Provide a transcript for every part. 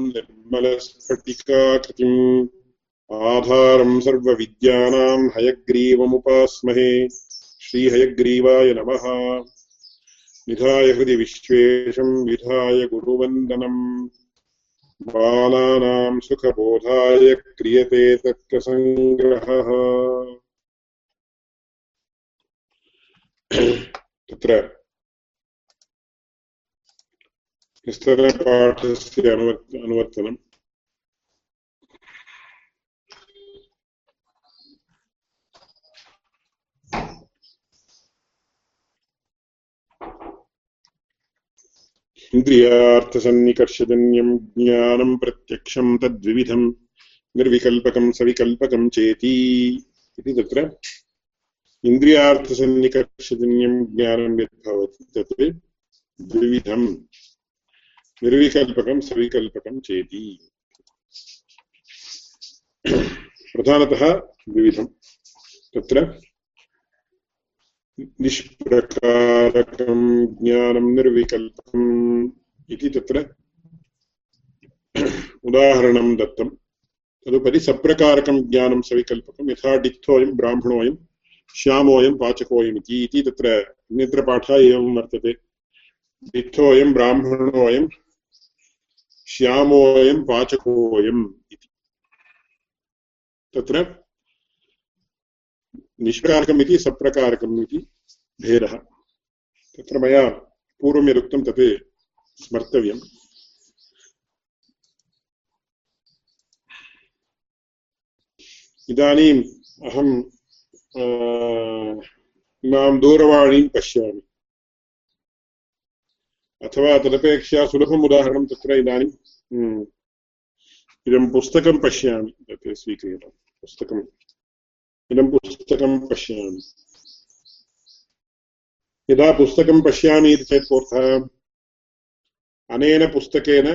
निर्मलस्फटिकाकृतिम्। आधारम् सर्वविद्यानाम् हयग्रीवमुपास्महे। श्रीहयग्रीवाय नमः। निधाय हृदि विश्वेशम् विधाय गुरुवन्दनम् बालानाम् सुखबोधाय क्रियते तत्र विस्तरपाठस्य अनुवर् अनुवर्तनम् इन्द्रियार्थसन्निकर्षजन्यम् ज्ञानम् प्रत्यक्षम् तद्विविधम् निर्विकल्पकम् सविकल्पकम् चेति इति तत्र इन्द्रियार्थसन्निकर्षजन्यम् ज्ञानम् यद् भवति तत् द्विविधम् निर्विकल्पकम् सविकल्पकम् चेति। प्रधानतः द्विविधम् तत्र निष्प्रकारकम् ज्ञानम् निर्विकल्पकम् इति तत्र उदाहरणं दत्तं। तदुपरि सप्रकारकं ज्ञानं सविकल्पकं यथा डित्थोऽयं, ब्राह्मणोऽयं, श्यामोऽयं, पाचकोऽयम् इति। तत्र अन्यत्र एवं वर्तते। डित्थोऽयं, ब्राह्मणोऽयं श्यामोऽयं पाचकोऽयम् इति। तत्र निष्प्रकारकम् सप्रकारकम् इति भेदः। तत्र मया पूर्वं यदुक्तं तत् स्मर्तव्यम्। इदानीम् अहम् इमां दूरवाणीं पश्यामि। अथवा तदपेक्षया सुलभम् उदाहरणं तत्र इदानीं इदं पुस्तकं पश्यामि, तत् स्वीक्रियतां पुस्तकम् इदं पुस्तकं पश्यामि। यदा पुस्तकं पश्यामि इति चेत् कोऽर्थः? अनेन पुस्तकेन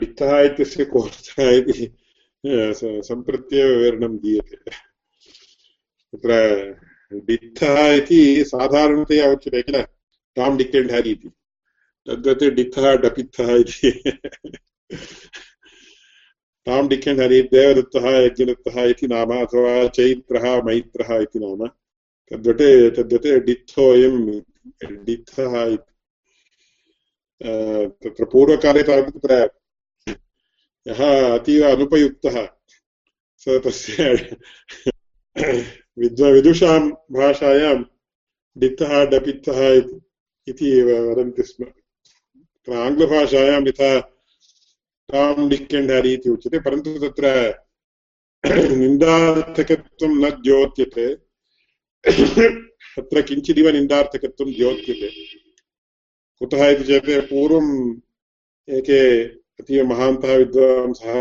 डित्तः इत्यस्य कोऽर्थः इति सम्प्रत्येव विवरणं दीयते। तत्र डित्थः इति साधारणतया उच्यते किल? टाम् डिक् एण्ड् हेरि इति। तद्वत् डित्थः डपित्थः इति। तां डिक्केण्ड् हरि देवदत्तः, यज्ञदत्तः इति नाम, अथवा चैत्रः, मैत्रः इति नाम। तद्वत् तद्वत् डित्थोऽयं डित्थः इति। तत्र पूर्वकाले तावत् तत्र यः अतीव अनुपयुक्तः स तस्य विद्व विदुषां भाषायां डित्थः डपित्थः इति वदन्ति स्म। तत्र आङ्ग्लभाषायां यथा तां डिक्केण्डारि इति उच्यते, परन्तु तत्र निन्दार्थकत्वं न द्योत्यते तत्र किञ्चिदिव निन्दार्थकत्वं द्योत्यते कुतः इति चेत् पूर्वम् एके अतीव महान्तः विद्वांसः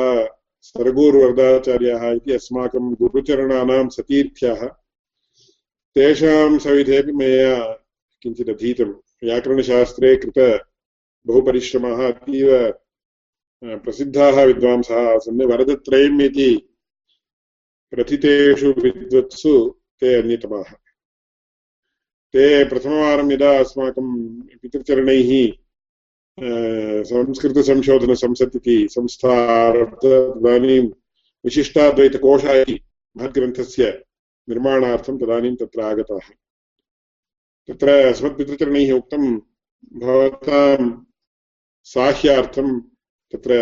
सर्गूर्वरदाचार्याः इति अस्माकं गुरुचरणानां सतीर्थ्याः। तेषां सविधेपि मया व्याकरणशास्त्रे कृत बहुपरिश्रमः अतीव प्रसिद्धाः विद्वांसः आसन्। वरदत्रयम् इति प्रथितेषु विद्वत्सु ते अन्यतमाः। ते प्रथमवारं यदा अस्माकं पितृचरणैः संस्कृतसंशोधनसंसत् इति संस्था तदानीं विशिष्टाद्वैतकोश इति महद्ग्रन्थस्य निर्माणार्थं तदानीं तत्र आगताः तत्र अस्मत्पितृचरणैः उक्तं भवतां साह्यार्थं तत्र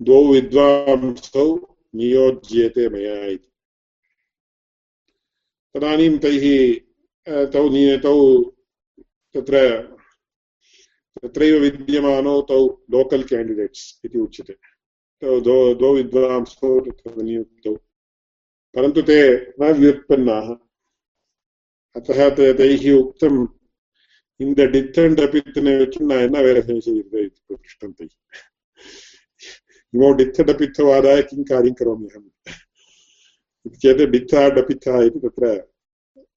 द्वौ विद्वांसौ नियोज्येते मया इति तदानीं तैः तौ तौ तत्र तत्रैव विद्यमानौ तौ लोकल् केण्डिडेट्स् इति उच्यते तौ द्वौ द्वौ विद्वांसौ तत्र नियुक्तौ परन्तु ते न व्युत्पन्नाः अतः तैः उक्तं இந்த டித்தண்ட் அப்பித்தனை வச்சு நான் என்ன வேலை செய்கிறது इति पृष्टं तैः इमौ डित्थडपित्थवादाय किं कार्यं करोमि अहम् इति चेत् डित्था डपित्थः इति तत्र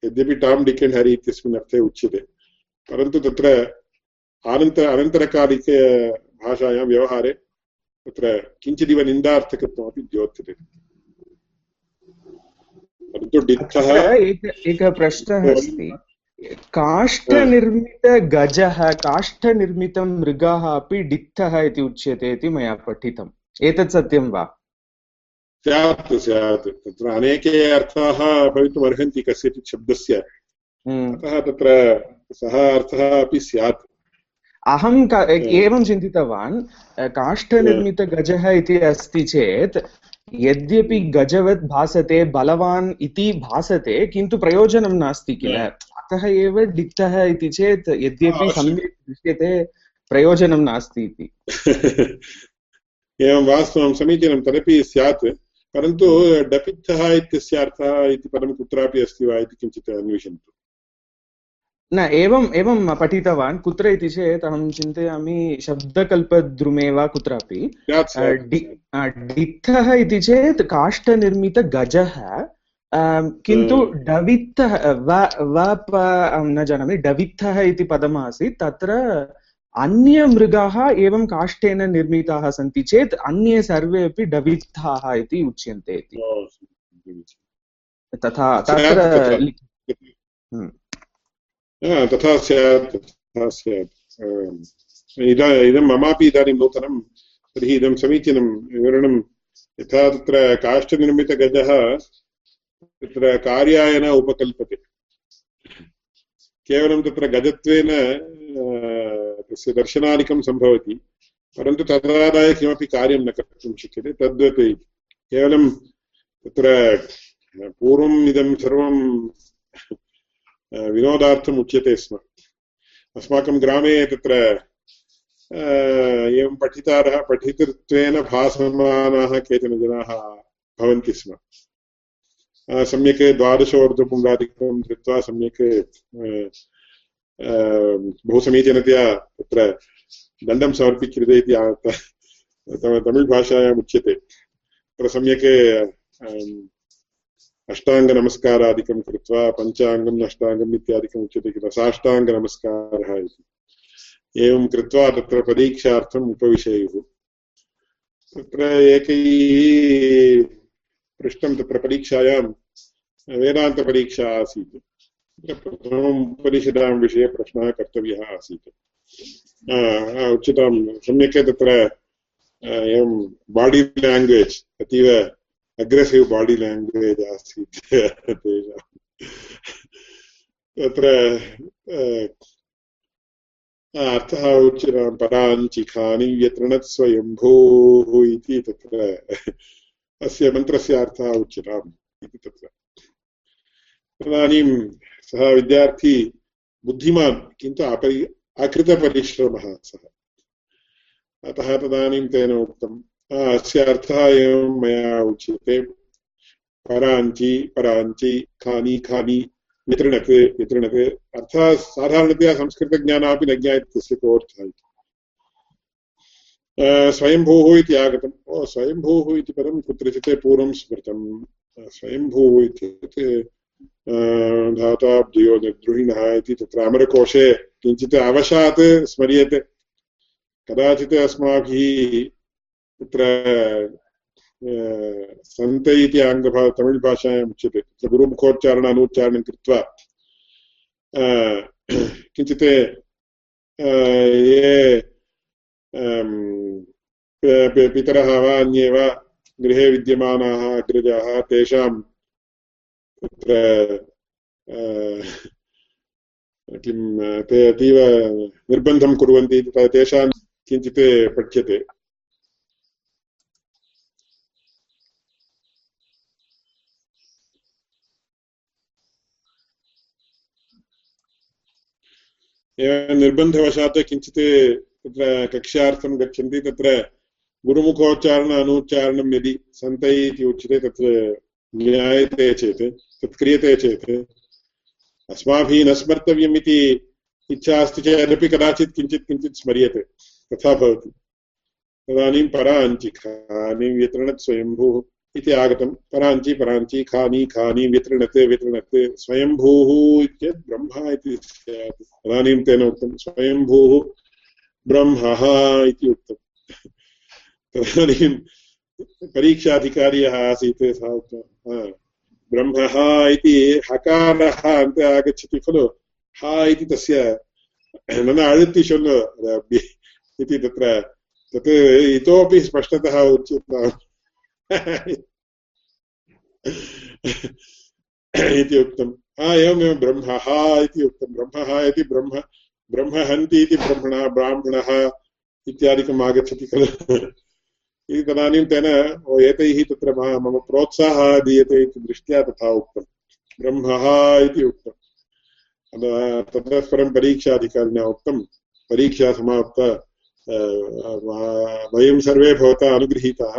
यद्यपि टाम् डिक् एण्ड् हरि इत्यस्मिन् अर्थे उच्यते परन्तु तत्र अनन्तर अनन्तरकालिकभाषायां व्यवहारे तत्र किञ्चिदिव निन्दार्थकत्वमपि द्योत्यते परन्तु डित्थः एकः प्रश्नः अस्ति। काष्ठनिर्मितगजः काष्ठनिर्मितं मृगाः अपि डित्थः इति उच्यते इति मया पठितम्। एतत् सत्यं वा? स्यात् स्यात्। तत्र अनेके अर्थाः भवितुमर्हन्ति कस्यचित् शब्दस्य। हम्म। अतः तत्र सः अर्थः अपि स्यात्। अहं एवं चिन्तितवान् काष्ठनिर्मितगजः इति अस्ति चेत् यद्यपि गजवत् भासते बलवान् इति भासते किन्तु प्रयोजनं नास्ति किल। अतः एव डिक्तः इति चेत् यद्यपि सम्यक् दृश्यते प्रयोजनं नास्ति इति। एवं वास्तवं समीचीनं तदपि स्यात् परन्तु डपित्थः इत्यस्य अर्थः इति पदं कुत्रापि अस्ति वा इति किञ्चित् अन्विषन्तु। न एवम् एवं पठितवान् कुत्र इति चेत् अहं चिन्तयामि शब्दकल्पद्रुमे वा कुत्रापि डित्थः इति चेत् काष्ठनिर्मितगजः। किन्तु डवित्थः अहं न जानामि डवित्थः इति पदमासीत् तत्र अन्यमृगाः एवं काष्ठेन निर्मिताः सन्ति चेत् अन्ये सर्वे अपि डवित्थाः इति उच्यन्ते इति। तथा तत्र तथा स्यात् तथा स्यात् इदा इदं ममापि इदानीं नूतनं तर्हि इदं समीचीनं विवरणं यथा तत्र काष्ठनिर्मितगजः तत्र कार्याय न उपकल्पते केवलं तत्र गजत्वेन तस्य दर्शनादिकं सम्भवति परन्तु तदादाय किमपि कार्यं न कर्तुं शक्यते तद्वत् केवलं तत्र पूर्वम् इदं सर्वं विनोदार्थम् उच्यते स्म अस्माकं ग्रामे तत्र एवं पठितारः पठितृत्वेन भासमानाः केचन जनाः भवन्ति स्म सम्यक् द्वादशोर्ध्वपुङ्गादिकं धृत्वा सम्यक् बहु समीचीनतया तत्र दण्डं समर्पीक्रियते इति तमिळ् भाषायाम् उच्यते तत्र सम्यक् अष्टाङ्गनमस्कारादिकं कृत्वा पञ्चाङ्गम् अष्टाङ्गम् इत्यादिकम् उच्यते किल साष्टाङ्गनमस्कारः इति। एवं कृत्वा तत्र परीक्षार्थम् उपविशेयुः। तत्र एकैः पृष्टं तत्र परीक्षायां, वेदान्तपरीक्षा आसीत्। प्रथमम् उपनिषदां विषये प्रश्नः कर्तव्यः आसीत्। उच्यतां, सम्यक् तत्र एवं बाडि लाङ्ग्वेज् अतीव अग्रेसिव् बाडि लाङ्ग्वेज् आसीत् तेषां तत्र अर्थः उच्यतां पराञ्चिखानि व्यतृणत् स्वयम्भूः इति तत्र अस्य मन्त्रस्य अर्थः उच्यताम् इति तत्र तदानीं सः विद्यार्थी बुद्धिमान् किन्तु अपरि अकृतपरिश्रमः सः अतः तदानीं तेन उक्तम् अस्य अर्थः एवं मया उच्यते। पराञ्चि पराञ्चि खानि खानि वितृणत् वितृणत् अर्थः साधारणतया संस्कृतज्ञानापि न ज्ञायते, तस्य कोऽर्थः इति। स्वयंभूः इति आगतम्। ओ, स्वयंभूः इति पदं कुत्रचित् पूर्वं स्मृतं स्वयंभूः इत्युक्ते धाताब्दयो निर्द्रुहिणः इति तत्र अमरकोशे किञ्चित् अवशात् स्मर्यते। कदाचित् अस्माभिः तत्र सन्त इति आङ्ग्लभा तमिळ् भाषायाम् उच्यते। तत्र गुरुमुखोच्चारण अनुच्चारणं कृत्वा किञ्चित् ये पितरः वा, अन्ये वा, गृहे विद्यमानाः, अग्रजाः, तेषां तत्र किं, ते अतीव निर्बन्धं कुर्वन्ति तेषां किञ्चित् पठ्यते। एवं निर्बन्धवशात् किञ्चित् तत्र कक्ष्यार्थं गच्छन्ति, तत्र गुरुमुखोच्चारण अनुच्चारणं यदि सन्तै इति उच्यते, तत्र ज्ञायते चेत् तत् क्रियते चेत्, अस्माभिः न स्मर्तव्यम् इति इच्छा अस्ति चेदपि कदाचित् किञ्चित् किञ्चित् स्मर्यते, तथा भवति। तदानीं पराञ्चि खानि व्यतृणत् स्वयम्भूः। इति आगतं पराञ्चि पराञ्चि, खानि खानि व्यतृणत् व्यतृणत् स्वयम्भूः इत्येतत् ब्रह्म इति स्यात्। तदानीं तेन उक्तं स्वयम्भूः ब्रह्मः इति उक्तम्। तदानीं परीक्षाधिकारी यः आसीत् सः ब्रह्मः इति हकारः अन्ते आगच्छति खलु। हा इति तस्य न अழுत्ति शोल् इति तत्र, तत् इतोपि स्पष्टतः उच्यताम्। इति उक्तं हा, एवमेव ब्रह्म, हा इति उक्तं ब्रह्मः इति ब्रह्म ब्रह्म, हन्ति इति ब्रह्मणः, ब्राह्मणः इत्यादिकम् आगच्छति खलु। इति तदानीं तेन एतैः तत्र मम प्रोत्साहः दीयते इति दृष्ट्या तथा उक्तं ब्रह्मः इति उक्तं ततः परं परीक्षाधिकारिणा उक्तं परीक्षा समाप्ता वयं सर्वे भवता अनुगृहीताः।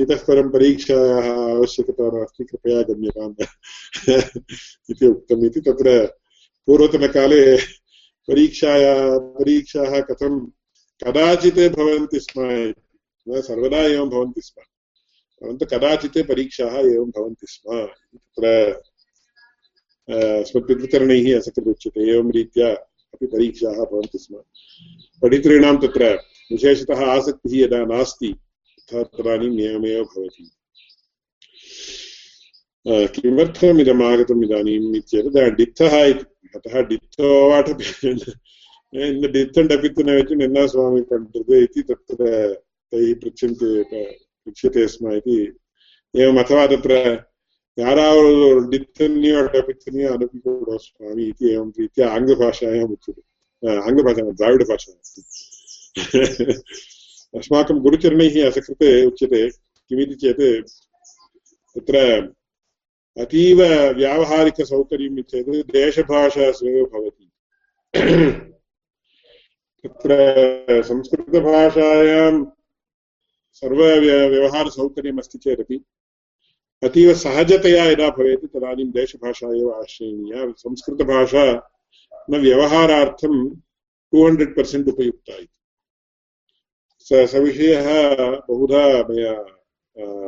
इतः परं परीक्षायाः आवश्यकता नास्ति, कृपया गम्यताम् इति उक्तम् इति तत्र पूर्वतनकाले परीक्षाया, परीक्षाः कथं कदाचित् भवन्ति स्म सर्वदा एवं भवन्ति स्म। परन्तु कदाचित् परीक्षाः एवं भवन्ति स्म तत्र अस्मत्पितृचरणैः असकृत् एवं रीत्या अपि परीक्षाः भवन्ति स्म। पठितॄणां तत्र विशेषतः आसक्तिः यदा नास्ति तथा तदानीं नियमेव भवति किमर्थमिदम् आगतम् इदानीम् इति अतः डित्थो वाटपेन् डित्थन् डपित्तन वेचि निन्नास्वामी पण्डित इति तत्र तैः पृच्छन्ति पृच्छ्यते स्म इति एवम् अथवा तत्र स्वामी इति एवं रीत्या आङ्ग्लभाषायाम् उच्यते आङ्ग्लभाषायां द्राविडभाषायाम् अस्माकं गुरुचरणैः असकृते उच्यते, किमिति चेत् तत्र अतीव व्यावहारिकसौकर्यम् चेत् देशभाषासु एव भवति। तत्र संस्कृतभाषायां सर्वव्यवहारसौकर्यम् अस्ति चेदपि, अतीव सहजतया यदा भवेत् तदानीं देशभाषा एव आश्रयणीया, संस्कृतभाषा न व्यवहारार्थं टु हण्ड्रेड् पर्सेण्ट् उपयुक्ता इति। सविषयः बहुधा मया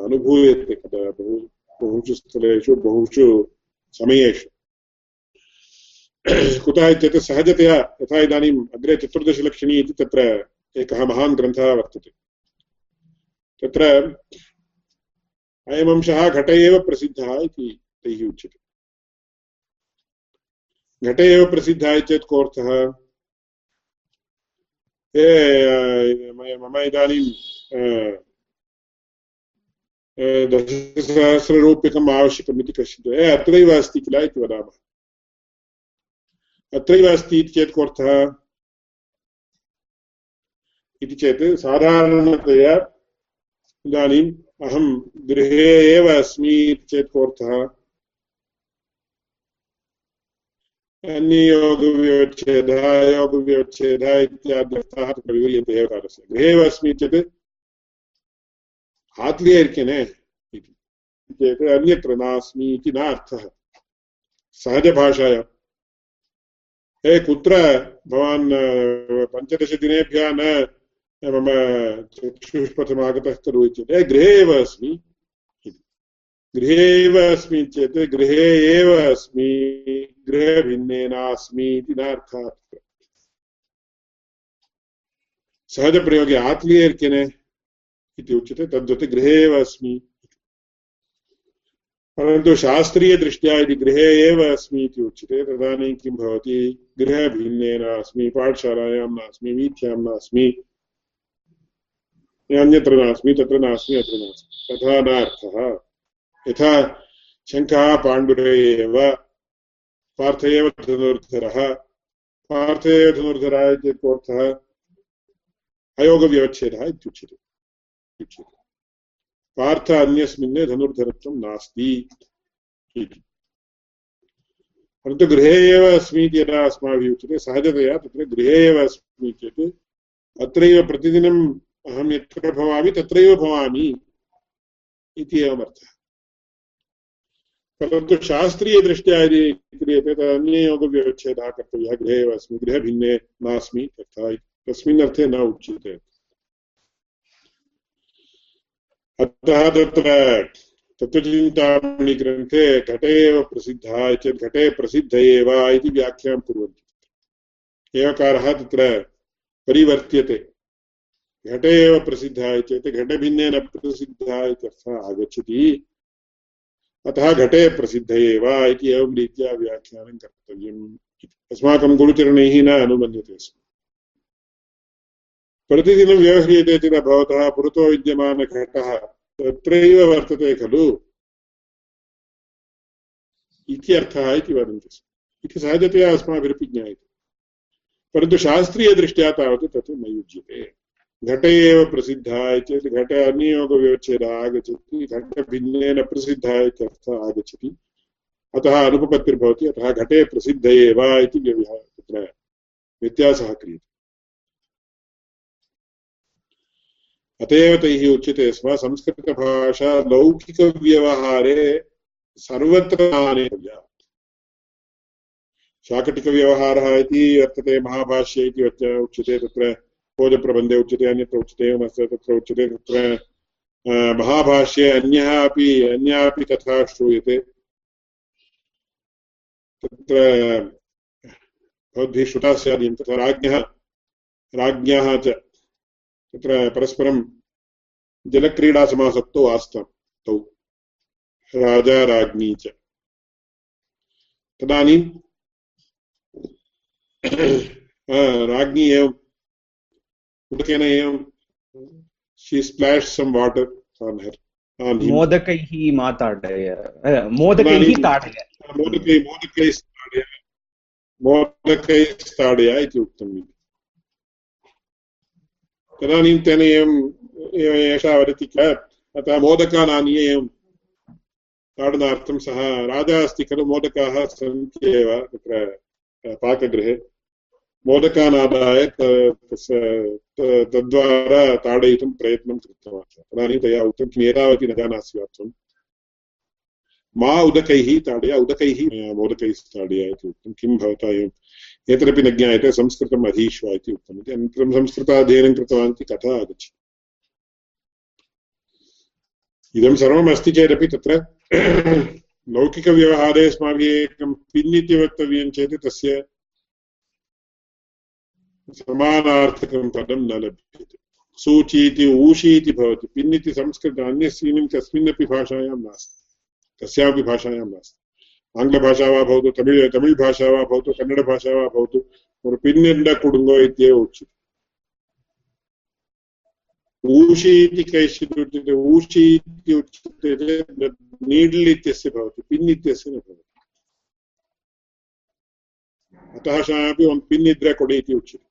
अनुभूयते बहु, बहुषु स्थलेषु, बहुषु समयेषु। कुतः इत्येतत् सहजतया, यथा इदानीम् अग्रे चतुर्दशलक्षणी इति तत्र एकः महान् ग्रन्थः वर्तते। तत्र अयमंशः घटे एव प्रसिद्धः इति तैः उच्यते। घटे एव प्रसिद्धः चेत् कोऽर्थः? मम इदानीं दशसहस्ररूप्यकम् आवश्यकम् इति कश्चित् ए, अत्रैव अस्ति किल इति वदामः। अत्रैव अस्ति इति चेत् कोऽर्थः इति चेत् साधारणतया, इदानीम् अहं गृहे एव अस्मि इति चेत् कोऽर्थः अन्ययोगव्यवच्छेदः योगव्यवच्छेदः इत्याद्यर्थाः विवर्यन्ते एव कार्यस्य गृहे एव अस्मि चेत् आत्मीयर्क्यने इति चेत् अन्यत्र नास्मि इति न अर्थः सहजभाषायाम् हे कुत्र भवान् पञ्चदशदिनेभ्यः न मम चक्षुष्पथम् आगतः खलु हे गृहे एव अस्मि गृहे एव अस्मि चेत् गृहे एव अस्मि गृहभिन्ने नास्मि इति नार्थः सहजप्रयोगे आत्मीयर्क्यने इति उच्यते, तद्वत् गृहे एव अस्मि। परन्तु शास्त्रीयदृष्ट्या यदि गृहे एव अस्मि इति उच्यते, तदानीं किं भवति? गृहभिन्ने पाठशालायां नास्मि, वीथ्यां नास्मि, अन्यत्र नास्मि, तत्र नास्मि, अत्र नास्मि। तथा नार्थः यथा शङ्खः पाण्डुरे एव पार्थ एव धनुर्धरः पार्थ एव धनुर्धरः इत्यर्थः अयोगव्यवच्छेदः इत्युच्यते। उच्यते पार्थ अन्यस्मिन् धनुर्धरत्वं नास्ति। इति। परन्तु गृहे एव अस्मि इति यदा अस्माभिः उच्यते, सहजतया तत्र गृहे एव अस्मि चेत् अत्रैव प्रतिदिनम् अहं यत्र भवामि तत्रैव भवामि इति एवमर्थः। परन्तु शास्त्रीयदृष्ट्या यदि क्रियते, तद् अन्ययोगव्यवच्छेदः कर्तव्यः, गृहे एव अस्मि गृहभिन्ने नास्मि तथा तस्मिन् अर्थे न उच्यते। अतः तत्र तत्त्वचिन्तामणिग्रन्थे घटे एव प्रसिद्धः चेत् घटे प्रसिद्ध एव इति व्याख्यां कुर्वन्ति। एवकारः तत्र परिवर्त्यते। घटे एव प्रसिद्धः चेत् घटभिन्नेन प्रसिद्धः इत्यर्थः आगच्छति। अतः घटे प्रसिद्ध इति एवं रीत्या व्याख्यानं कर्तव्यम् अस्माकं गुरुचरणैः न अनुमन्यते स्म। प्रतिदिनं व्यवह्रियते चेत् भवतः पुरतो विद्यमानघटः तत्रैव वर्तते खलु इति वदन्ति स्म। इति सहजतया अस्माभिरपि ज्ञायते परन्तु शास्त्रीयदृष्ट्या तावत् तत् न युज्यते। घटे एव प्रसिद्धः चेत् घटे अन्ययोगव्यवच्छेदः आगच्छति घटभिन्नेन प्रसिद्धः इत्यर्थः आगच्छति। अतः अनुपपत्तिर्भवति, अतः घटे प्रसिद्ध एव इति तत्र व्यत्यासः क्रियते। अत एव तैः उच्यते स्म संस्कृतभाषा लौकिकव्यवहारे सर्वत्र आनेतव्या शाकटिकव्यवहारः इति वर्तते, महाभाष्ये इति उच्यते तत्र भोजप्रबन्धे उच्यते, अन्यत्र उच्यते तत्र उच्यते, तत्र महाभाष्ये अन्यः अपि अन्यः अपि तथा श्रूयते। तत्र, भवद्भिः श्रुता स्यादियं तथा राज्ञः, राज्ञाः च, तत्र परस्परं जलक्रीडासमासक्तौ आस्तां तौ राजा, राज्ञी च। तदानीं राज्ञी एवम् उदकेन एवं शी स्प्लाश् सम् वाटर् आन् हर् मोदकैः मोदकैः ताडय। मोदकै मोदकै स्थाडय इति उक्तम् तदानीं तेन एवम् एषा वदति अतः मोदकान् आनीय एवं ताडनार्थं सः राजा अस्ति खलु मोदकाः सन्ति एव तत्र पाकगृहे। मोदकान् आदाय तद्वारा ताडयितुं प्रयत्नं कृतवान्। तदानीं तया उक्तं किम् एतावती न जानासि वा त्वं मा उदकैः ताडय, उदकैः मोदकैः ताडय इति उक्तं। किं भवता एवम् एतदपि न ज्ञायते, संस्कृतम् अधीष्व इति उक्तम्। इति अनन्तरं संस्कृताध्ययनं कृतवान् इति कथा आगच्छति। इदं सर्वम् अस्ति चेदपि तत्र लौकिकव्यवहारे अस्माभिः एकं पिन् इति वक्तव्यं चेत् तस्य समानार्थकं पदं न लभ्यते। सूची इति भवति। संस्कृत अन्यस्मिन् कस्मिन्नपि भाषायां नास्ति। कस्यापि भाषायां नास्ति। आङ्ग्लभाषा वा भवतु, तमिळ् भाषा वा भवतु, कन्नडभाषा वा भवतु पिन्निण्ड कुडुङ्गो इत्येव उच्यते। ऊषि इति कैश्चित् उच्यते ऊषि इति उच्यते नीड्ल् इत्यस्य भवति पिन् इत्यस्य न भवति। अतः शापि पिन् इद्रे कोडि इति उच्यते।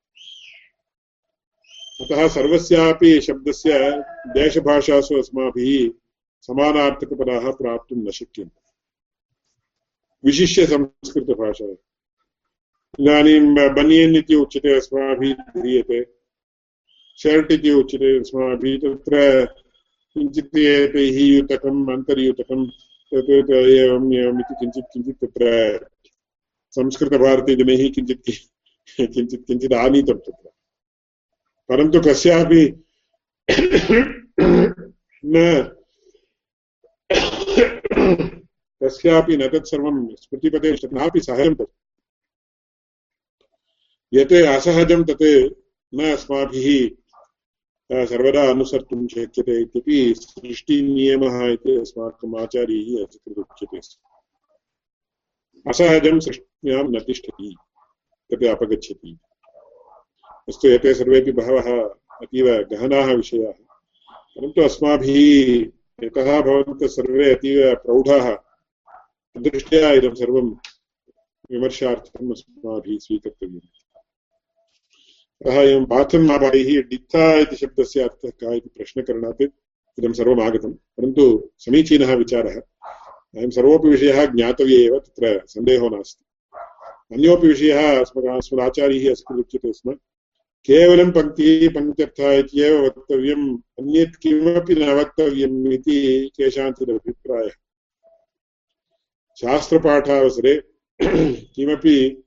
अतः सर्वस्यापि शब्दस्य देशभाषासु अस्माभिः समानार्थकपदाः प्राप्तुं न शक्यन्ते। विशिष्य संस्कृतभाषा। इदानीं बनियन् इति उच्यते, अस्माभिः ध्रियते। शर्ट् इति उच्यते, अस्माभिः तत्र किञ्चित् एतैः युतकम् अन्तर्युतकं तत् एवम् एवम् इति किञ्चित् किञ्चित् तत्र किञ्चित् किञ्चित् किञ्चित् आनीतं तत्र। परन्तु कस्यापि न कस्यापि न तत्सर्वं स्मृतिपदे नापि सहजं तत् यत् असहजं तत् न अस्माभिः सर्वदा अनुसर्तुं शक्यते इत्यपि सृष्टिनियमः इति अस्माकम् आचार्यैः उच्यते असहजं सृष्ट्यां न तिष्ठति, तत् अपगच्छति। अस्तु एते सर्वेपि बहवः अतीव गहनाः विषयाः। परन्तु अस्माभिः यतः भवन्तः सर्वे अतीव प्रौढाः। दृष्ट्या इदं सर्वं विमर्शार्थम् अस्माभिः स्वीकर्तव्यम्। अतः एवं पार्थन्माभायैः डित्था इति शब्दस्य अर्थः कः इति प्रश्नकरणात् इदं सर्वम् आगतं। परन्तु समीचीनः विचारः, अयं सर्वोपि विषयः ज्ञातव्य एव, तत्र सन्देहो नास्ति। अन्योपि विषयः अस्मत् अस्मदाचार्यैः अस्मत् उच्यते स्म। केवलं पङ्क्तिः पङ्क्त्यर्थः इत्येव वक्तव्यम्, अन्यत् किमपि न वक्तव्यम् इति केषाञ्चित् अभिप्रायः। शास्त्रपाठावसरे किमपि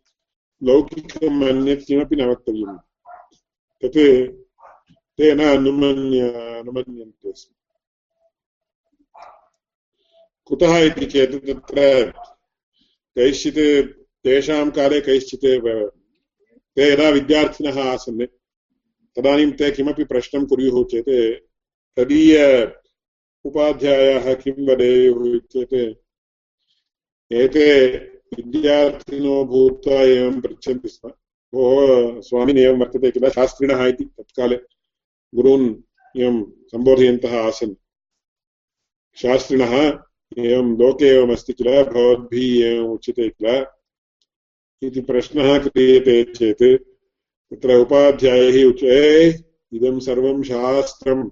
लौकिकम् अन्यत् किमपि न वक्तव्यम्। तत् ते न अनुमन्य, अनुमन्यन्ते स्म कुतः इति चेत् तत्र कैश्चित् तेषां काले कैश्चित् ते यदा विद्यार्थिनः आसन्, तदानीं ते किमपि प्रश्नं कुर्युः चेत्, तदीय उपाध्यायाः किं वदेयुः चेत् एते विद्यार्थिनो भूत्वा एवं पृच्छन्ति स्म। भोः स्वामिन् एवं वर्तते किल? शास्त्रिणः इति तत्काले गुरून् एवं सम्बोधयन्तः आसन्। शास्त्रिणः, एवं लोके एवमस्ति किल? भवद्भिः एवम् उच्यते किल? इति प्रश्नः क्रियते चेत्। तत्र उपाध्यायैः उच्यते इदं सर्वं शास्त्रं।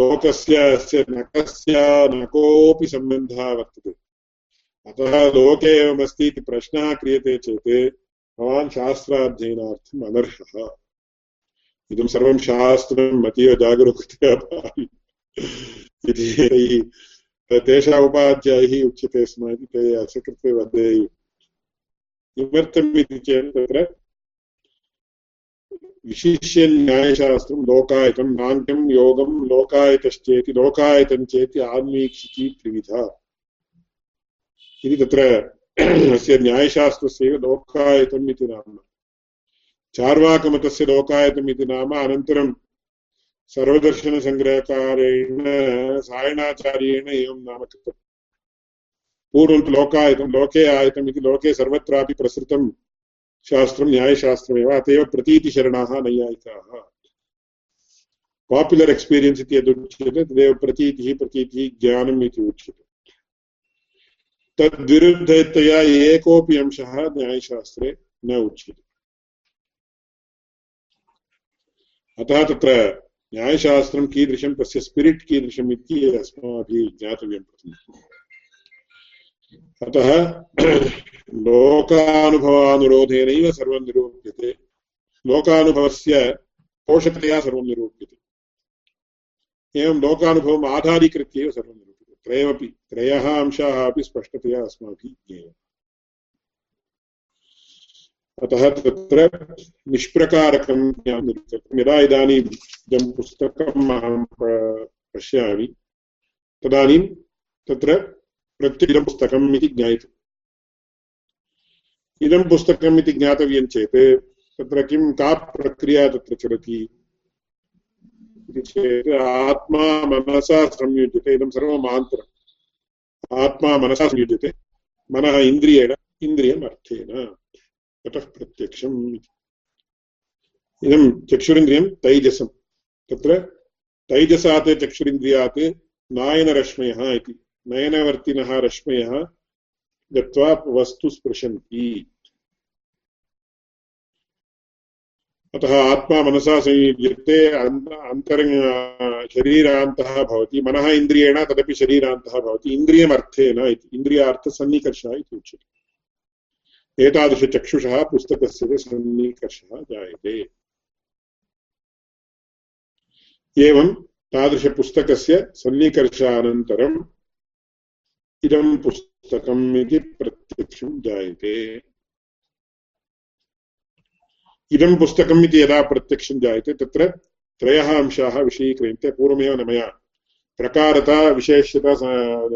लोकस्य, अस्य नकस्य न कोऽपि सम्बन्धः वर्तते। अतः लोके एवमस्ति इति प्रश्नः क्रियते चेत्, भवान् शास्त्राध्ययनार्थम् अनर्हः। इदं सर्वं शास्त्रम् अतीव जागरूकतया इति तेषाम् उपाध्यायैः उच्यते स्म इति ते असकृत्य वदेयुः किमर्थम् इति चेत् तत्र विशिष्य न्यायशास्त्रं लोकायतं नान्त्यं योगं लोकायतश्चेति, लोकायतं चेति आन्वीक्षिकी त्रिविधा। इति तत्र अस्य न्यायशास्त्रस्यैव लोकायतम् इति नाम। चार्वाकमतस्य लोकायतम् इति नाम अनन्तरं सर्वदर्शनसङ्ग्रहकारेण सायणाचार्येण एवं नाम कृतम्। पूर्वं तु लोकायतं लोके आयतम् इति लोके सर्वत्रापि प्रसृतं शास्त्रं, न्यायशास्त्रमेव अत एव प्रतीतिशरणाः नैयायिकाः। पाप्युलर् एक्स्पीरियन्स् इति यदुच्यते तदेव प्रतीतिः प्रतीतिः ज्ञानम् इति उच्यते। तद्विरुद्धतया एकोऽपि अंशः न्यायशास्त्रे न उच्यते। अतः तत्र न्यायशास्त्रं कीदृशं, तस्य स्पिरिट् कीदृशम् इति अस्माभिः ज्ञातव्यं प्रथमम्। अतः लोकानुभवानुरोधेनैव सर्वं निरूप्यते। लोकानुभवस्य पोषकतया सर्वं निरूप्यते। एवं लोकानुभवम् आधारीकृत्य एव सर्वं निरूप्यते। त्रयमपि, त्रयः अंशाः अपि स्पष्टतया अस्माभिः ज्ञेयम् अतः तत्र निष्प्रकारकं निरूपितम् यदा इदानीं इदं पुस्तकम् अहं पश्यामि, तदानीं तत्र प्रत्युदं पुस्तकम् इति ज्ञायते इदं पुस्तकम् इति ज्ञातव्यं चेत् तत्र किं का प्रक्रिया तत्र चलति इति चेत् आत्मा मनसा संयुज्यते इदं सर्वम् आन्तरम् आत्मा मनसा संयुज्यते मनः इन्द्रियेण इन्द्रियम् अर्थेन ततः प्रत्यक्षम् इदं चक्षुरिन्द्रियं तैजसं तत्र तैजसात् चक्षुरिन्द्रियात् नायनरश्मयः इति नयनवर्तिनः रश्मयः गत्वा वस्तु स्पृशन्ति अतः आत्मा मनसा संयुज्यते अन्तरङ्ग शरीरान्तः भवति। मनः इन्द्रियेण तदपि शरीरान्तः भवति। इन्द्रियमर्थेन इति इन्द्रियार्थसन्निकर्षः इति उच्यते। एतादृशचक्षुषः पुस्तकस्य सन्निकर्षः जायते। एवं तादृशपुस्तकस्य सन्निकर्षानन्तरम् इदं पुस्तकम् इति प्रत्यक्षं जायते। इदं पुस्तकम् इति यदा प्रत्यक्षं जायते, तत्र त्रयः अंशाः विषयीक्रियन्ते पूर्वमेव न मया। प्रकारता, विशेष्यता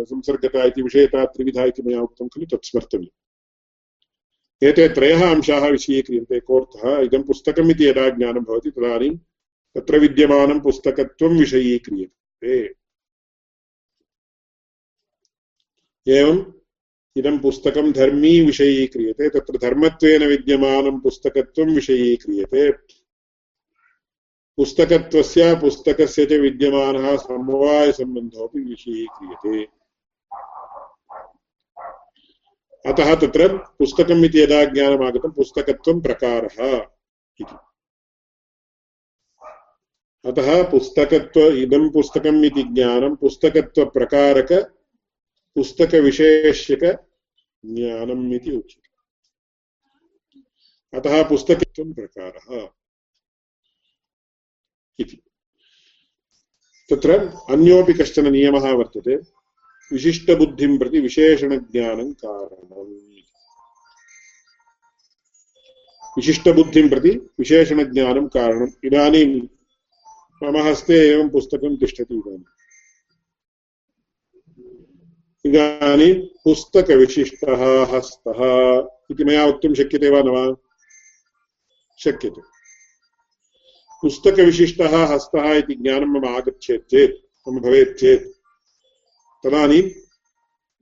संसर्गता इति विषयता, त्रिविधा इति मया उक्तं खलु तत् स्मर्तव्यम् एते त्रयः अंशाः विषयीक्रियन्ते कोऽर्थः? इदं पुस्तकम् इति यदा ज्ञानं भवति, तदानीं तत्र विद्यमानं पुस्तकत्वं विषयीक्रियते एवम् इदं पुस्तकं धर्मी विषयीक्रियते, तत्र धर्मत्वेन विद्यमानं पुस्तकत्वं विषयीक्रियते। पुस्तकत्वस्य, पुस्तकस्य च विद्यमानः समवायसम्बन्धोऽपि विषयीक्रियते। अतः तत्र पुस्तकम् इति यदा ज्ञानमागतं, पुस्तकत्वं प्रकारः इति। अतः पुस्तकत्व, इदं पुस्तकम् इति ज्ञानं पुस्तकत्वप्रकारक पुस्तकविशेष्यकज्ञानम् इति उच्यते। अतः पुस्तकत्वं प्रकारः इति। तत्र अन्योपि कश्चन नियमः वर्तते। विशिष्टबुद्धिं प्रति विशेषणज्ञानं कारणम् विशिष्टबुद्धिं प्रति विशेषणज्ञानं कारणम्। इदानीं मम हस्ते एवं पुस्तकं तिष्ठति इदानीं। इदानीं पुस्तकविशिष्टः हस्तः इति मया वक्तुं शक्यते वा न वा? शक्यते। पुस्तकविशिष्टः हस्तः इति ज्ञानं मम आगच्छेत् चेत्, मम भवेत् चेत्, तदानीं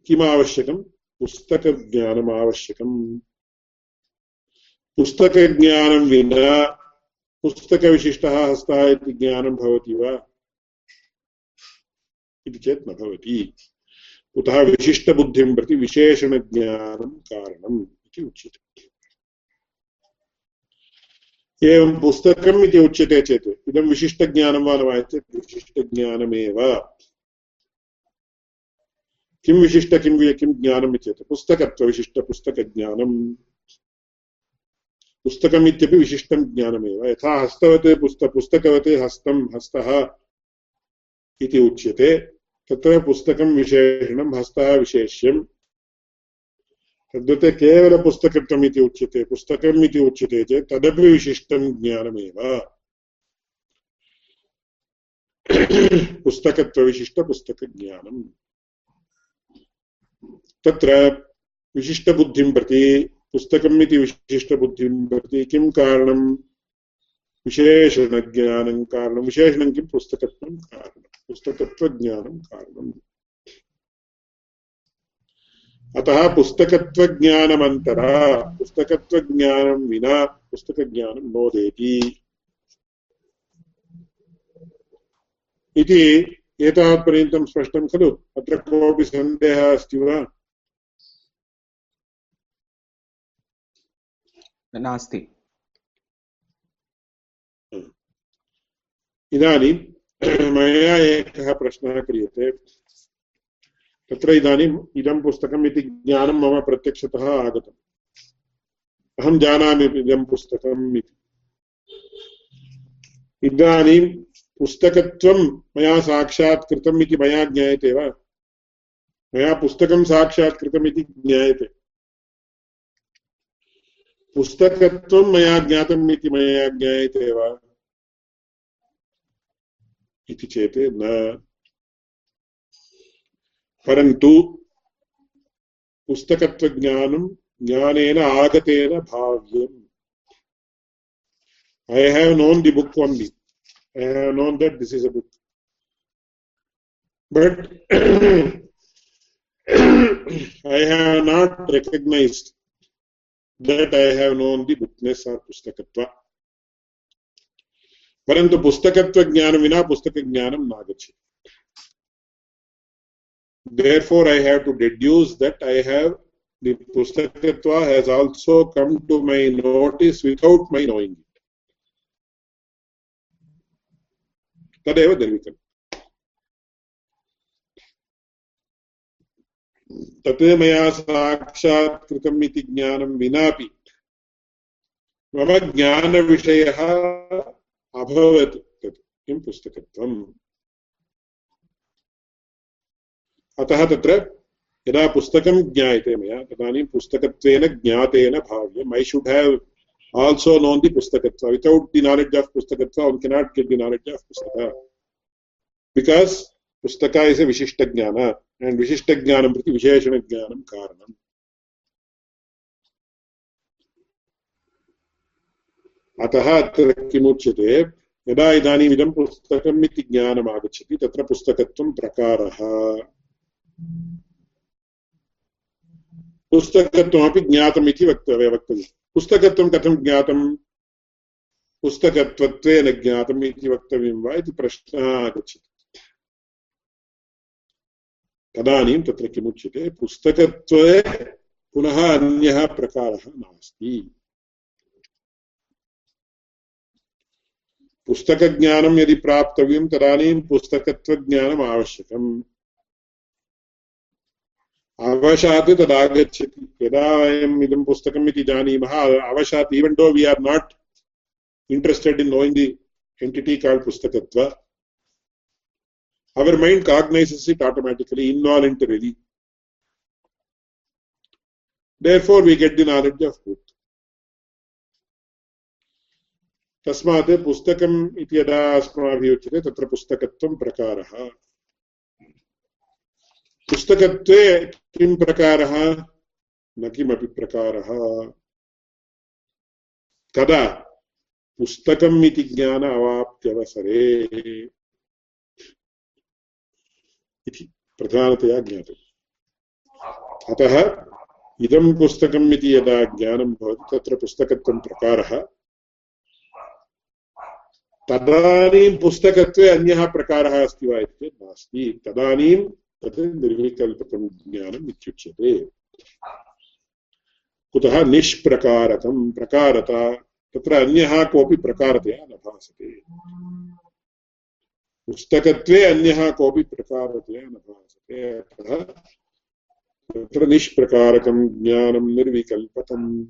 किम् आवश्यकं पुस्तकज्ञानम् आवश्यकम्। पुस्तकज्ञानं विना पुस्तकविशिष्टः हस्तः इति ज्ञानं भवति वा? इति चेत् न भवति। कुतः विशिष्टबुद्धिं प्रति विशेषणज्ञानं कारणम् इति उच्यते। एवं पुस्तकम् इति उच्यते चेत् इदं विशिष्टज्ञानं वा न वा चेत् किं विशिष्ट, किं किं ज्ञानम् इत्येतत् पुस्तकत्वविशिष्टपुस्तकज्ञानम् पुस्तकम् इत्यपि विशिष्टं ज्ञानमेव। यथा हस्तवत्, पुस्त, पुस्तकवत् हस्तं हस्तः इति उच्यते। तत्र पुस्तकं विशेषणं हस्तः विशेष्यं तद्वत् केवलपुस्तकत्वम् इति उच्यते, पुस्तकम् इति उच्यते चेत् तदपि विशिष्टं ज्ञानमेव। पुस्तकत्वविशिष्टपुस्तकज्ञानम्। तत्र विशिष्टबुद्धिं प्रति, पुस्तकम् इति विशिष्टबुद्धिं प्रति किं कारणं विशेषणज्ञानं कारणं विशेषणं किं पुस्तकत्वं कारणं पुस्तकत्वज्ञानं अतः पुस्तकत्वज्ञानमन्तरा पुस्तकत्वज्ञानं विना पुस्तकज्ञानं नोदेति इति एतावत्पर्यन्तं स्पष्टं खलु अत्र कोऽपि सन्देहः अस्ति वा नास्ति इदानीं, मया एकः प्रश्नः क्रियते। तत्र इदानीम् इदं पुस्तकम् इति ज्ञानं मम प्रत्यक्षतः आगतम्। अहं जानामि इदं पुस्तकम् इति। इदानीं पुस्तकत्वं मया साक्षात् कृतम् इति मया ज्ञायते वा? मया पुस्तकं साक्षात् कृतम् इति ज्ञायते। पुस्तकत्वं मया ज्ञातम् इति मया ज्ञायते वा? इति चेत् न। परन्तु पुस्तकत्वज्ञानं ज्ञानेन आगतेन भाव्यम्। I have known the book on the I have known that this is a book but I have not recognised that I have known the bookness are पुस्तकत्वा परन्तु पुस्तकत्वज्ञानं विना पुस्तकज्ञानं नागच्छति therefore i have to deduce that i have the pustakatva has also come to my notice without my knowing it तदेव दर्विकम् तत् मया साक्षात् कृतम् इति ज्ञानं विनापि मम ज्ञानविषयः अभवत् तत् किं पुस्तकत्वम्? अतः तत्र यदा पुस्तकं ज्ञायते मया, तदानीं पुस्तकत्वेन ज्ञातेन भाव्यम् I should have also known the पुस्तकत्व. Without the knowledge of पुस्तकत्व I cannot get the knowledge of पुस्तक. बिकास् पुस्तक इस् ए विशिष्टज्ञान एण्ड् विशिष्टज्ञानं प्रति विशेषणज्ञानं कारणम् अतः अत्र किमुच्यते? यदा इदानीम् इदं पुस्तकम् इति ज्ञानम् आगच्छति तत्र पुस्तकत्वं प्रकारः। पुस्तकत्वमपि ज्ञातम् इति वक्तव्य वक्तव्यम्। पुस्तकत्वं कथं ज्ञातं पुस्तकत्वत्वेन ज्ञातम् इति वक्तव्यं वा इति प्रश्नः आगच्छति। तदानीं तत्र किमुच्यते? पुस्तकत्वे पुनः अन्यः प्रकारः नास्ति। पुस्तकज्ञानं यदि प्राप्तव्यं तदानीं पुस्तकत्वज्ञानम् आवश्यकम् अवशात् तदागच्छति यदा वयम् इदं पुस्तकम् इति जानीमः अवशात् even though we are not interested in knowing the entity called pustakatva our mind cognizes it automatically involuntarily therefore we get the knowledge of both तस्मात् पुस्तकम् इति यदा अस्माभिः उच्यते, तत्र पुस्तकत्वं प्रकारः। पुस्तकत्वे किं प्रकारः? न किमपि प्रकारः। कदा पुस्तकम् इति ज्ञान अवाप्त्यवसरे इति प्रधानतया ज्ञातम्। अतः इदं पुस्तकम् इति यदा ज्ञानं भवति, तत्र पुस्तकत्वं प्रकारः तदानीं पुस्तकत्वे अन्यः प्रकारः अस्ति वा इति चेत् नास्ति। तदानीं तत् निर्विकल्पकं ज्ञानम् इत्युच्यते। कुतः निष्प्रकारकं प्रकारता, तत्र अन्यः कोऽपि प्रकारतया न भासते। पुस्तकत्वे अन्यः कोऽपि प्रकारतया न भासते, अतः तत्र निष्प्रकारकं ज्ञानं निर्विकल्पकम्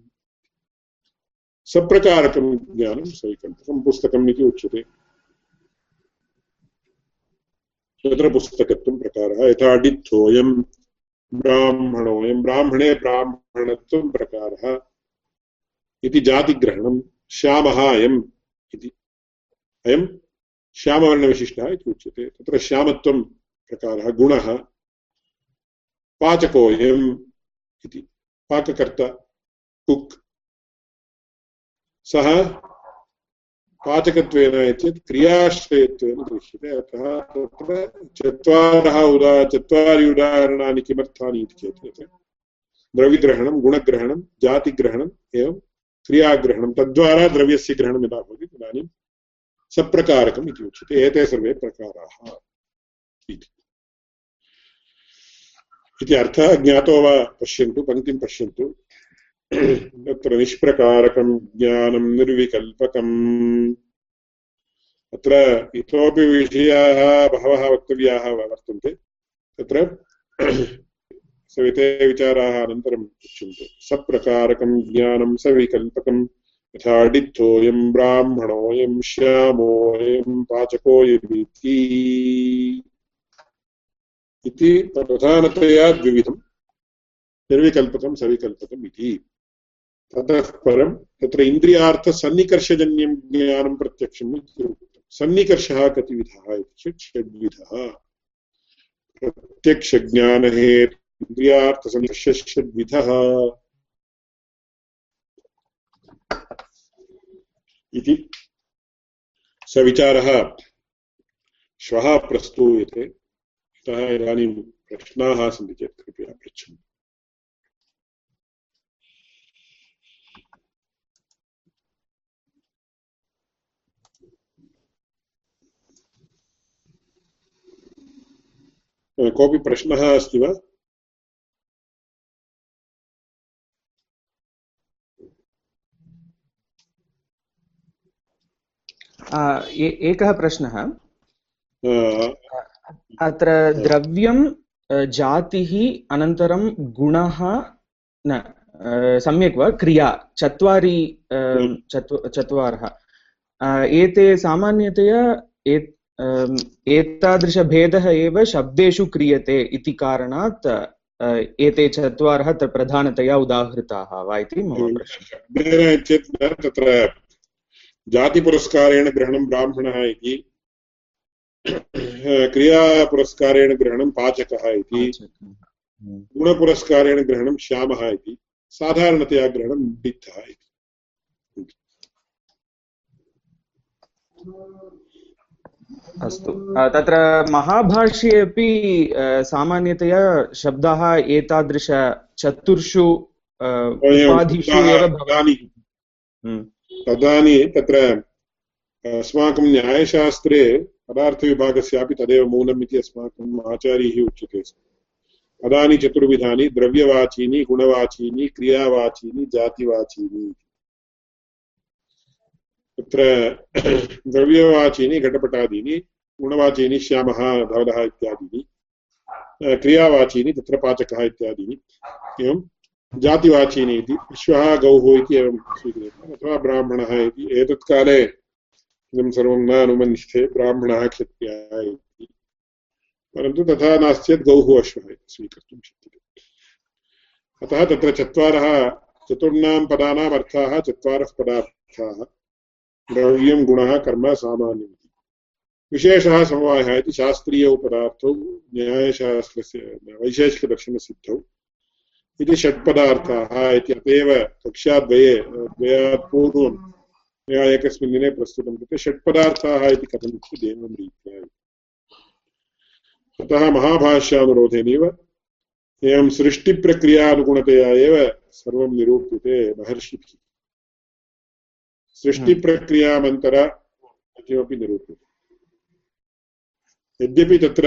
सप्रकारकं ज्ञानं सविकल्पकं पुस्तकम् इति उच्यते। तत्र पुस्तकत्वं प्रकारः यथा डित्थोऽयं ब्राह्मणोऽयं ब्राह्मणे ब्राह्मणत्वं प्रकारः इति जातिग्रहणं श्यामः अयम् इति। अयं श्यामवर्णविशिष्टः इति उच्यते। तत्र श्यामत्वं प्रकारः गुणः पाचकोऽयम् इति। पाककर्ता कुक् सः पाचकत्वेन चेत् क्रियाश्रयत्वेन दृश्यते। अतः तत्र चत्वारः उदा, चत्वारि उदाहरणानि किमर्थानि इति चेत् द्रविग्रहणं, गुणग्रहणं, जातिग्रहणम् एवं क्रियाग्रहणं। तद्वारा द्रव्यस्य ग्रहणं यदा भवति तदानीं सप्रकारकम् इति उच्यते। एते सर्वे प्रकाराः इति अर्थः ज्ञातो वा पश्यन्तु, पङ्क्तिं पश्यन्तु। तत्र निष्प्रकारकं ज्ञानं निर्विकल्पकम्। अत्र इतोपि विषयाः बहवः वक्तव्याः वर्तन्ते। तत्र सविते विचाराः अनन्तरम् उच्यन्ते सप्रकारकं ज्ञानं सविकल्पकं यथा डित्थोऽयं ब्राह्मणोऽयं श्यामोऽयं पाचकोऽयमिति इति प्रधानतया द्विविधं। निर्विकल्पकं, सविकल्पकम् इति। ततः परं तत्र इन्द्रियार्थसन्निकर्षजन्यं ज्ञानं प्रत्यक्षम् इति उक्तं सन्निकर्षः कति विधः इति चेत् षड्विधः। प्रत्यक्षज्ञानहेन्द्रियार्थसन्निकर्षषड्विधः इति स विचारः श्वः प्रस्तूयते। अतः इदानीं प्रश्नाः सन्ति चेत् कृपया पृच्छन्तु। कोऽपि प्रश्नः अस्ति वा? एकः प्रश्नः। अत्र द्रव्यं जातिः अनन्तरं गुणः न सम्यक् वा? क्रिया चत्वारि चत्वारः। एते सामान्यतया एतादृशभेदः एव शब्देषु क्रियते इति कारणात् एते चत्वारः प्रधानतया उदाहृताः वा इति मम प्रश्नः। चेत् तत्र जातिपुरस्कारेण ग्रहणं ब्राह्मणः इति क्रियापुरस्कारेण ग्रहणं पाचकः इति गुणपुरस्कारेण ग्रहणं श्यामः इति साधारणतया ग्रहणं डित्थः इति। अस्तु। तत्र महाभाष्ये अपि सामान्यतया शब्दाः एतादृश चतुर्षु उपाधिषु एव हम्म। तदानीं तत्र अस्माकं न्यायशास्त्रे पदार्थविभागस्यापि तदेव मूलम् इति अस्माकम् आचार्यैः उच्यते। स्म पदानि चतुर्विधानि द्रव्यवाचीनि गुणवाचीनि क्रियावाचीनि जातिवाचीनि तत्र द्रव्यवाचीनि, घटपटादीनि, गुणवाचीनि, श्यामः, धवलः इत्यादीनि क्रियावाचीनि, तत्र पाचकः इत्यादीनि, एवं जातिवाचीनि इति, विश्वः, गौः इति एवं स्वीक्रियते अथवा ब्राह्मणः इति, एतत्काले इदं सर्वं न अनुमन्यते, ब्राह्मणः क्षत्रियः इति। परन्तु तथा नास्ति चेत् गौः अश्वः इति स्वीकर्तुं शक्यते। अतः तत्र चत्वारः, चतुर्णां पदानाम् अर्थाः, चत्वारः पदार्थाः। द्रव्यं गुणः कर्म सामान्यम् विशेषः समवायः इति शास्त्रीयौ पदार्थौ न्यायशास्त्रस्य, वैशेषिकदर्शनसिद्धौ। इति षट्पदार्थाः इति अतएव कक्षाद्वये द्वयात् पूर्वं मया एकस्मिन् दिने प्रस्तुतं कृते षट्पदार्थाः इति कथमिति एवं रीत्या अतः महाभाष्यानुरोधेनैव एवं सृष्टिप्रक्रियानुगुणतया एव सर्वं निरूप्यते महर्षिभिः। सृष्टिप्रक्रियामन्तर किमपि निरूप्यते। यद्यपि तत्र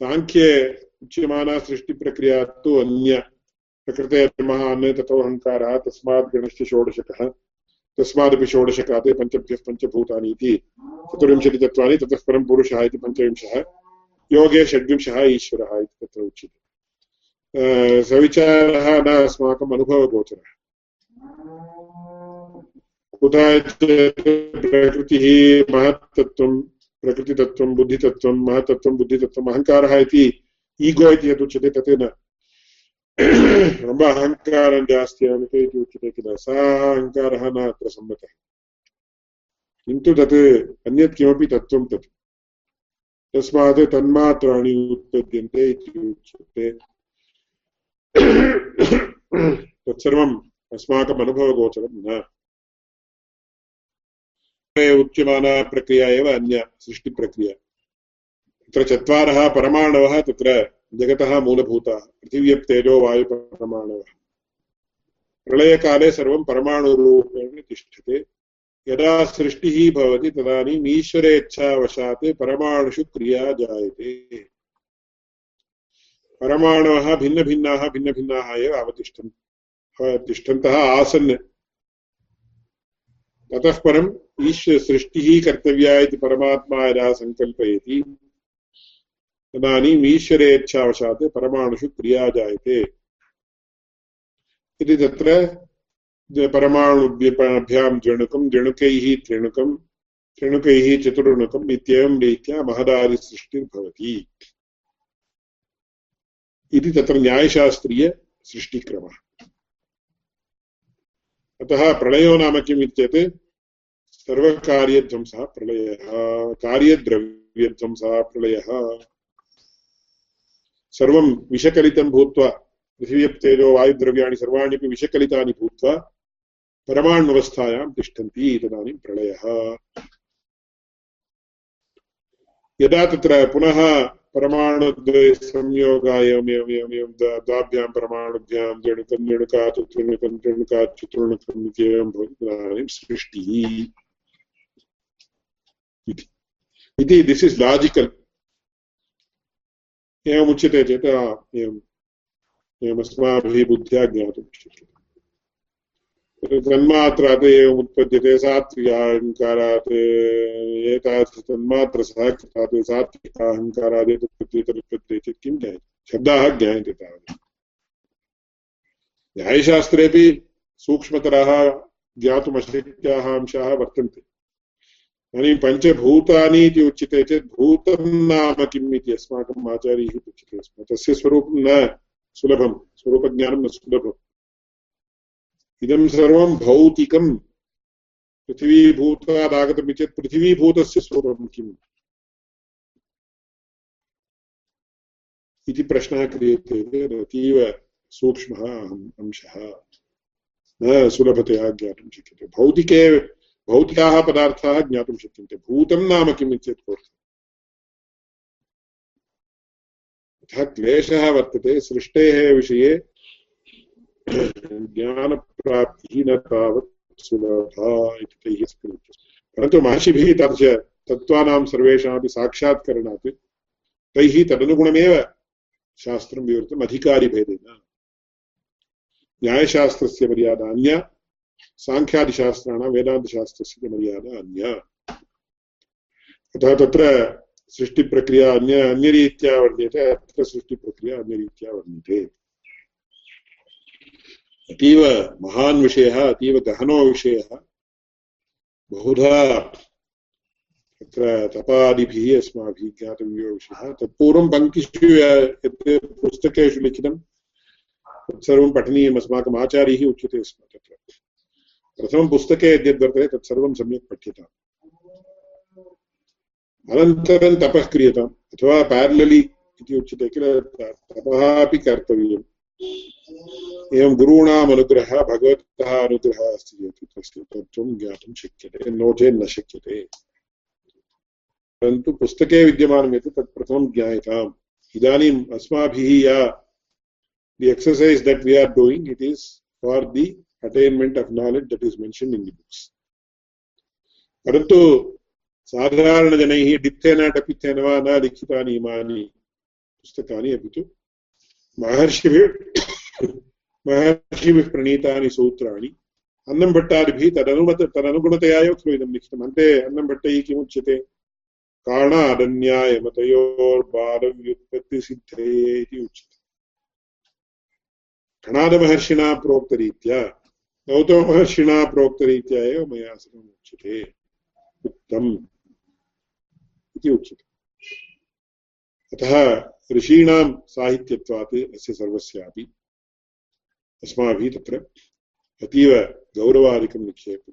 साङ्ख्ये उच्यमाना सृष्टिप्रक्रिया तु अन्य प्रकृतेर्मः अन्य ततोऽहङ्कारः तस्मात् गणश्च षोडशकः तस्मादपि षोडशकात् पञ्चभ्यः पञ्चभूतानि इति चतुर्विंशतितत्त्वानि ततः परं पुरुषः इति पञ्चविंशः योगे षड्विंशः ईश्वरः इति तत्र उच्यते। सविचारः न अस्माकम् अनुभवगोचरः। कुतः चेत् प्रकृतिः महत्तत्त्वं, प्रकृतितत्त्वं, बुद्धितत्त्वं, महत्तत्त्वं इति ईगो इति यदुच्यते तत् न रम्ब अहङ्कारं जास्ति इति उच्यते किल? सः अहङ्कारः न अत्र तत् अन्यत् किमपि तत्। तन्मात्राणि उत्पद्यन्ते इति उच्यते। तत्सर्वम् अस्माकम् अनुभवगोचरं न। उच्यमाना प्रक्रिया एव अन्य सृष्टिप्रक्रिया। तत्र चत्वारः परमाणवः, तत्र जगतः मूलभूताः, पृथिव्यप्तेजो वायुपरमाणवः। प्रलयकाले सर्वं परमाणुरूपेण तिष्ठते। यदा सृष्टिः भवति, तदानीम् ईश्वरेच्छावशात् परमाणुषु क्रिया जायते। परमाणवः भिन्नभिन्नाः भिन्नभिन्नाः एव अवतिष्ठन् तिष्ठन्तः आसन्। ततः परम् ईश्वर सृष्टिः कर्तव्या इति परमात्मा यदा सङ्कल्पयति तदानीम् ईश्वरेच्छावशात् परमाणुषु क्रिया जायते। इति तत्र परमाणुभ्यां द्रणुकं द्रणुकैः त्रिणुकं, त्रिणुकैः चतुर्णुकम् इत्येवं रीत्या महदादिसृष्टिर्भवति। इति तत्र न्यायशास्त्रीयसृष्टिक्रमः अतः प्रलयो नाम किम् इत्येत्? सर्वकार्यध्वंसः प्रलयः कार्यद्रव्यध्वंसः प्रलयः। सर्वं विषकलितं भूत्वा, पृथिव्यप्तेजो वायुद्रव्याणि सर्वाण्यपि विषकलितानि भूत्वा परमाण्वस्थायां तिष्ठन्ति तदानीं प्रलयः। यदा तत्र पुनः परमाणुद्वयसंयोगा एवमेवमेवमेवं द्वाभ्यां परमाणुभ्यां जणुकं जणुकात् त्रिणुकं त्रिणुकात् चतुर्णुकम् इत्येवं भवति तदानीं सृष्टिः। इति दिस् इस् लाजिकल् एवमुच्यते चेत् एवम्। एवमस्माभिः बुद्ध्या ज्ञातुं शक्यते तन्मात्रात् एवम् उत्पद्यते सात्विकाहङ्कारात् एतादृशतन्मात्रसः कृतात् सात्विकाहङ्कारात् एतत्पद्येतदुत्पद्यते चेत् किं ज्ञायते? शब्दाः ज्ञायन्ते तावत्। न्यायशास्त्रेपि सूक्ष्मतराः ज्ञातुमशक्याः अंशाः वर्तन्ते। इदानीं पञ्चभूतानि इति उच्यते चेत् भूतं नाम किम् इति अस्माकम् आचार्यैः उच्यते स्म। तस्य स्वरूपं न सुलभं, स्वरूपज्ञानं न सुलभम्। इदं सर्वं भौतिकं पृथिवीभूतादागतमिति चेत् पृथिवीभूतस्य स्वरूपं किम्? इति प्रश्नः क्रियते अतीव सूक्ष्मः अंशः। न सुलभतया ज्ञातुं शक्यते। भौतिके भौतिकाः पदार्थाः ज्ञातुं शक्यन्ते। भूतं नाम किम् इत्येतत् अतः क्लेशः वर्तते, सृष्टेः विषये ज्ञानप्राप्तिः न तावत् सुलभा इति तैः स्फुरति परन्तु महर्षिभिः तादृश तत्त्वानां सर्वेषामपि साक्षात्करणात् तैः तदनुगुणमेव शास्त्रं विवृतम्, अधिकारिभेदेन। न्यायशास्त्रस्य मर्यादा अन्या साङ्ख्यादिशास्त्राणां वेदान्तशास्त्रस्य मर्यादा अन्या अतः तत्र सृष्टिप्रक्रिया अन्य अन्यरीत्या वर्ण्यते अत्र सृष्टिप्रक्रिया अन्यरीत्या वर्ण्यते अतीव महान् विषयः अतीव गहनो विषयः बहुधा तत्र तपादिभिः अस्माभिः ज्ञातव्यो विषयः तत्पूर्वं पङ्क्तिषु यत् पुस्तकेषु लिखितं तत्सर्वं पठनीयम् अस्माकम् आचार्यैः उच्यते स्म तत्र प्रथमं पुस्तके यद्यद्वर्तते तत्सर्वं सम्यक् पठ्यताम्। अनन्तरं तपः क्रियताम्, अथवा पेरललि इति उच्यते किल, तपः अपि कर्तव्यम्। एवं गुरूणाम् अनुग्रहः भगवतः अनुग्रहः अस्ति चेत् तस्य तत्त्वं ज्ञातुं शक्यते नो चेत् न शक्यते। परन्तु पुस्तके विद्यमानं यत् तत् प्रथमं ज्ञायताम्। इदानीम् अस्माभिः या, the exercise that we are doing, it is for the attainment of knowledge that is mentioned in the books. परन्तु साधारणजनैः डिप्तेन टपित्तेन वा न लिखितानि इमानि पुस्तकानि अपि तु महर्षिभिः महर्षिभिः प्रणीतानि सूत्राणि अन्नम्भट्टादिभिः तदनुमत तदनुगुणतया एव खलु इदं लिखितम् अन्ते अन्नम्भट्टैः किमुच्यते कारणादन्यायमतयोर्बालव्युत्पत्तिसिद्धये इति उच्यते कणादमहर्षिणा प्रोक्तरीत्या गौतममहर्षिणा प्रोक्तरीत्या एव मया सर्वम् उच्यते। उक्तम् इति उच्यते। अतः ऋषीणां साहित्यत्वात् अस्य सर्वस्यापि। अस्माभिः तत्र अतीव गौरवादिकं निक्षेपं।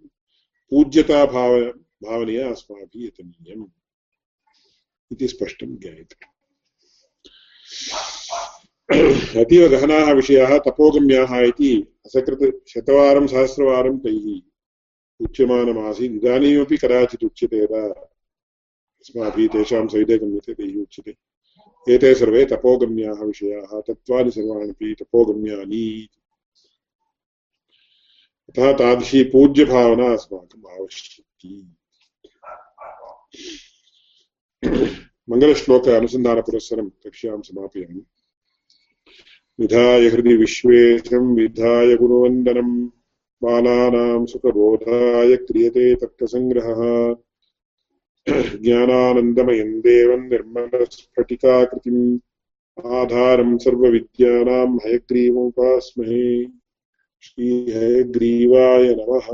पूज्यताभाव, भावनया अस्माभिः यतनीयम् इति स्पष्टं ज्ञायते। अतीव गहनाः विषयाः तपोगम्याः इति असकृत् शतवारं, सहस्रवारं तैः उच्यमानमासीत्। इदानीमपि कदाचित् उच्यते यदा अस्माभिः तेषां सविधे गम्यते तैः उच्यते। एते सर्वे तपोगम्याः विषयाः, तत्त्वानि सर्वाण्यपि तपोगम्यानि। अतः तादृशी पूज्यभावना अस्माकम् आवश्यकी। मङ्गलश्लोक अनुसन्धानपुरस्सरं कक्ष्यां समापयामि। विधाय हृदि विश्वेशं विधाय गुणवन्दनम् बालानां सुखबोधाय क्रियते तर्कसङ्ग्रहः ज्ञानानन्दमयं देवं निर्मलस्फटिकाकृतिम्। आधारं सर्वविद्यानां हयग्रीवमुपास्महे। श्रीहयग्रीवाय नमः।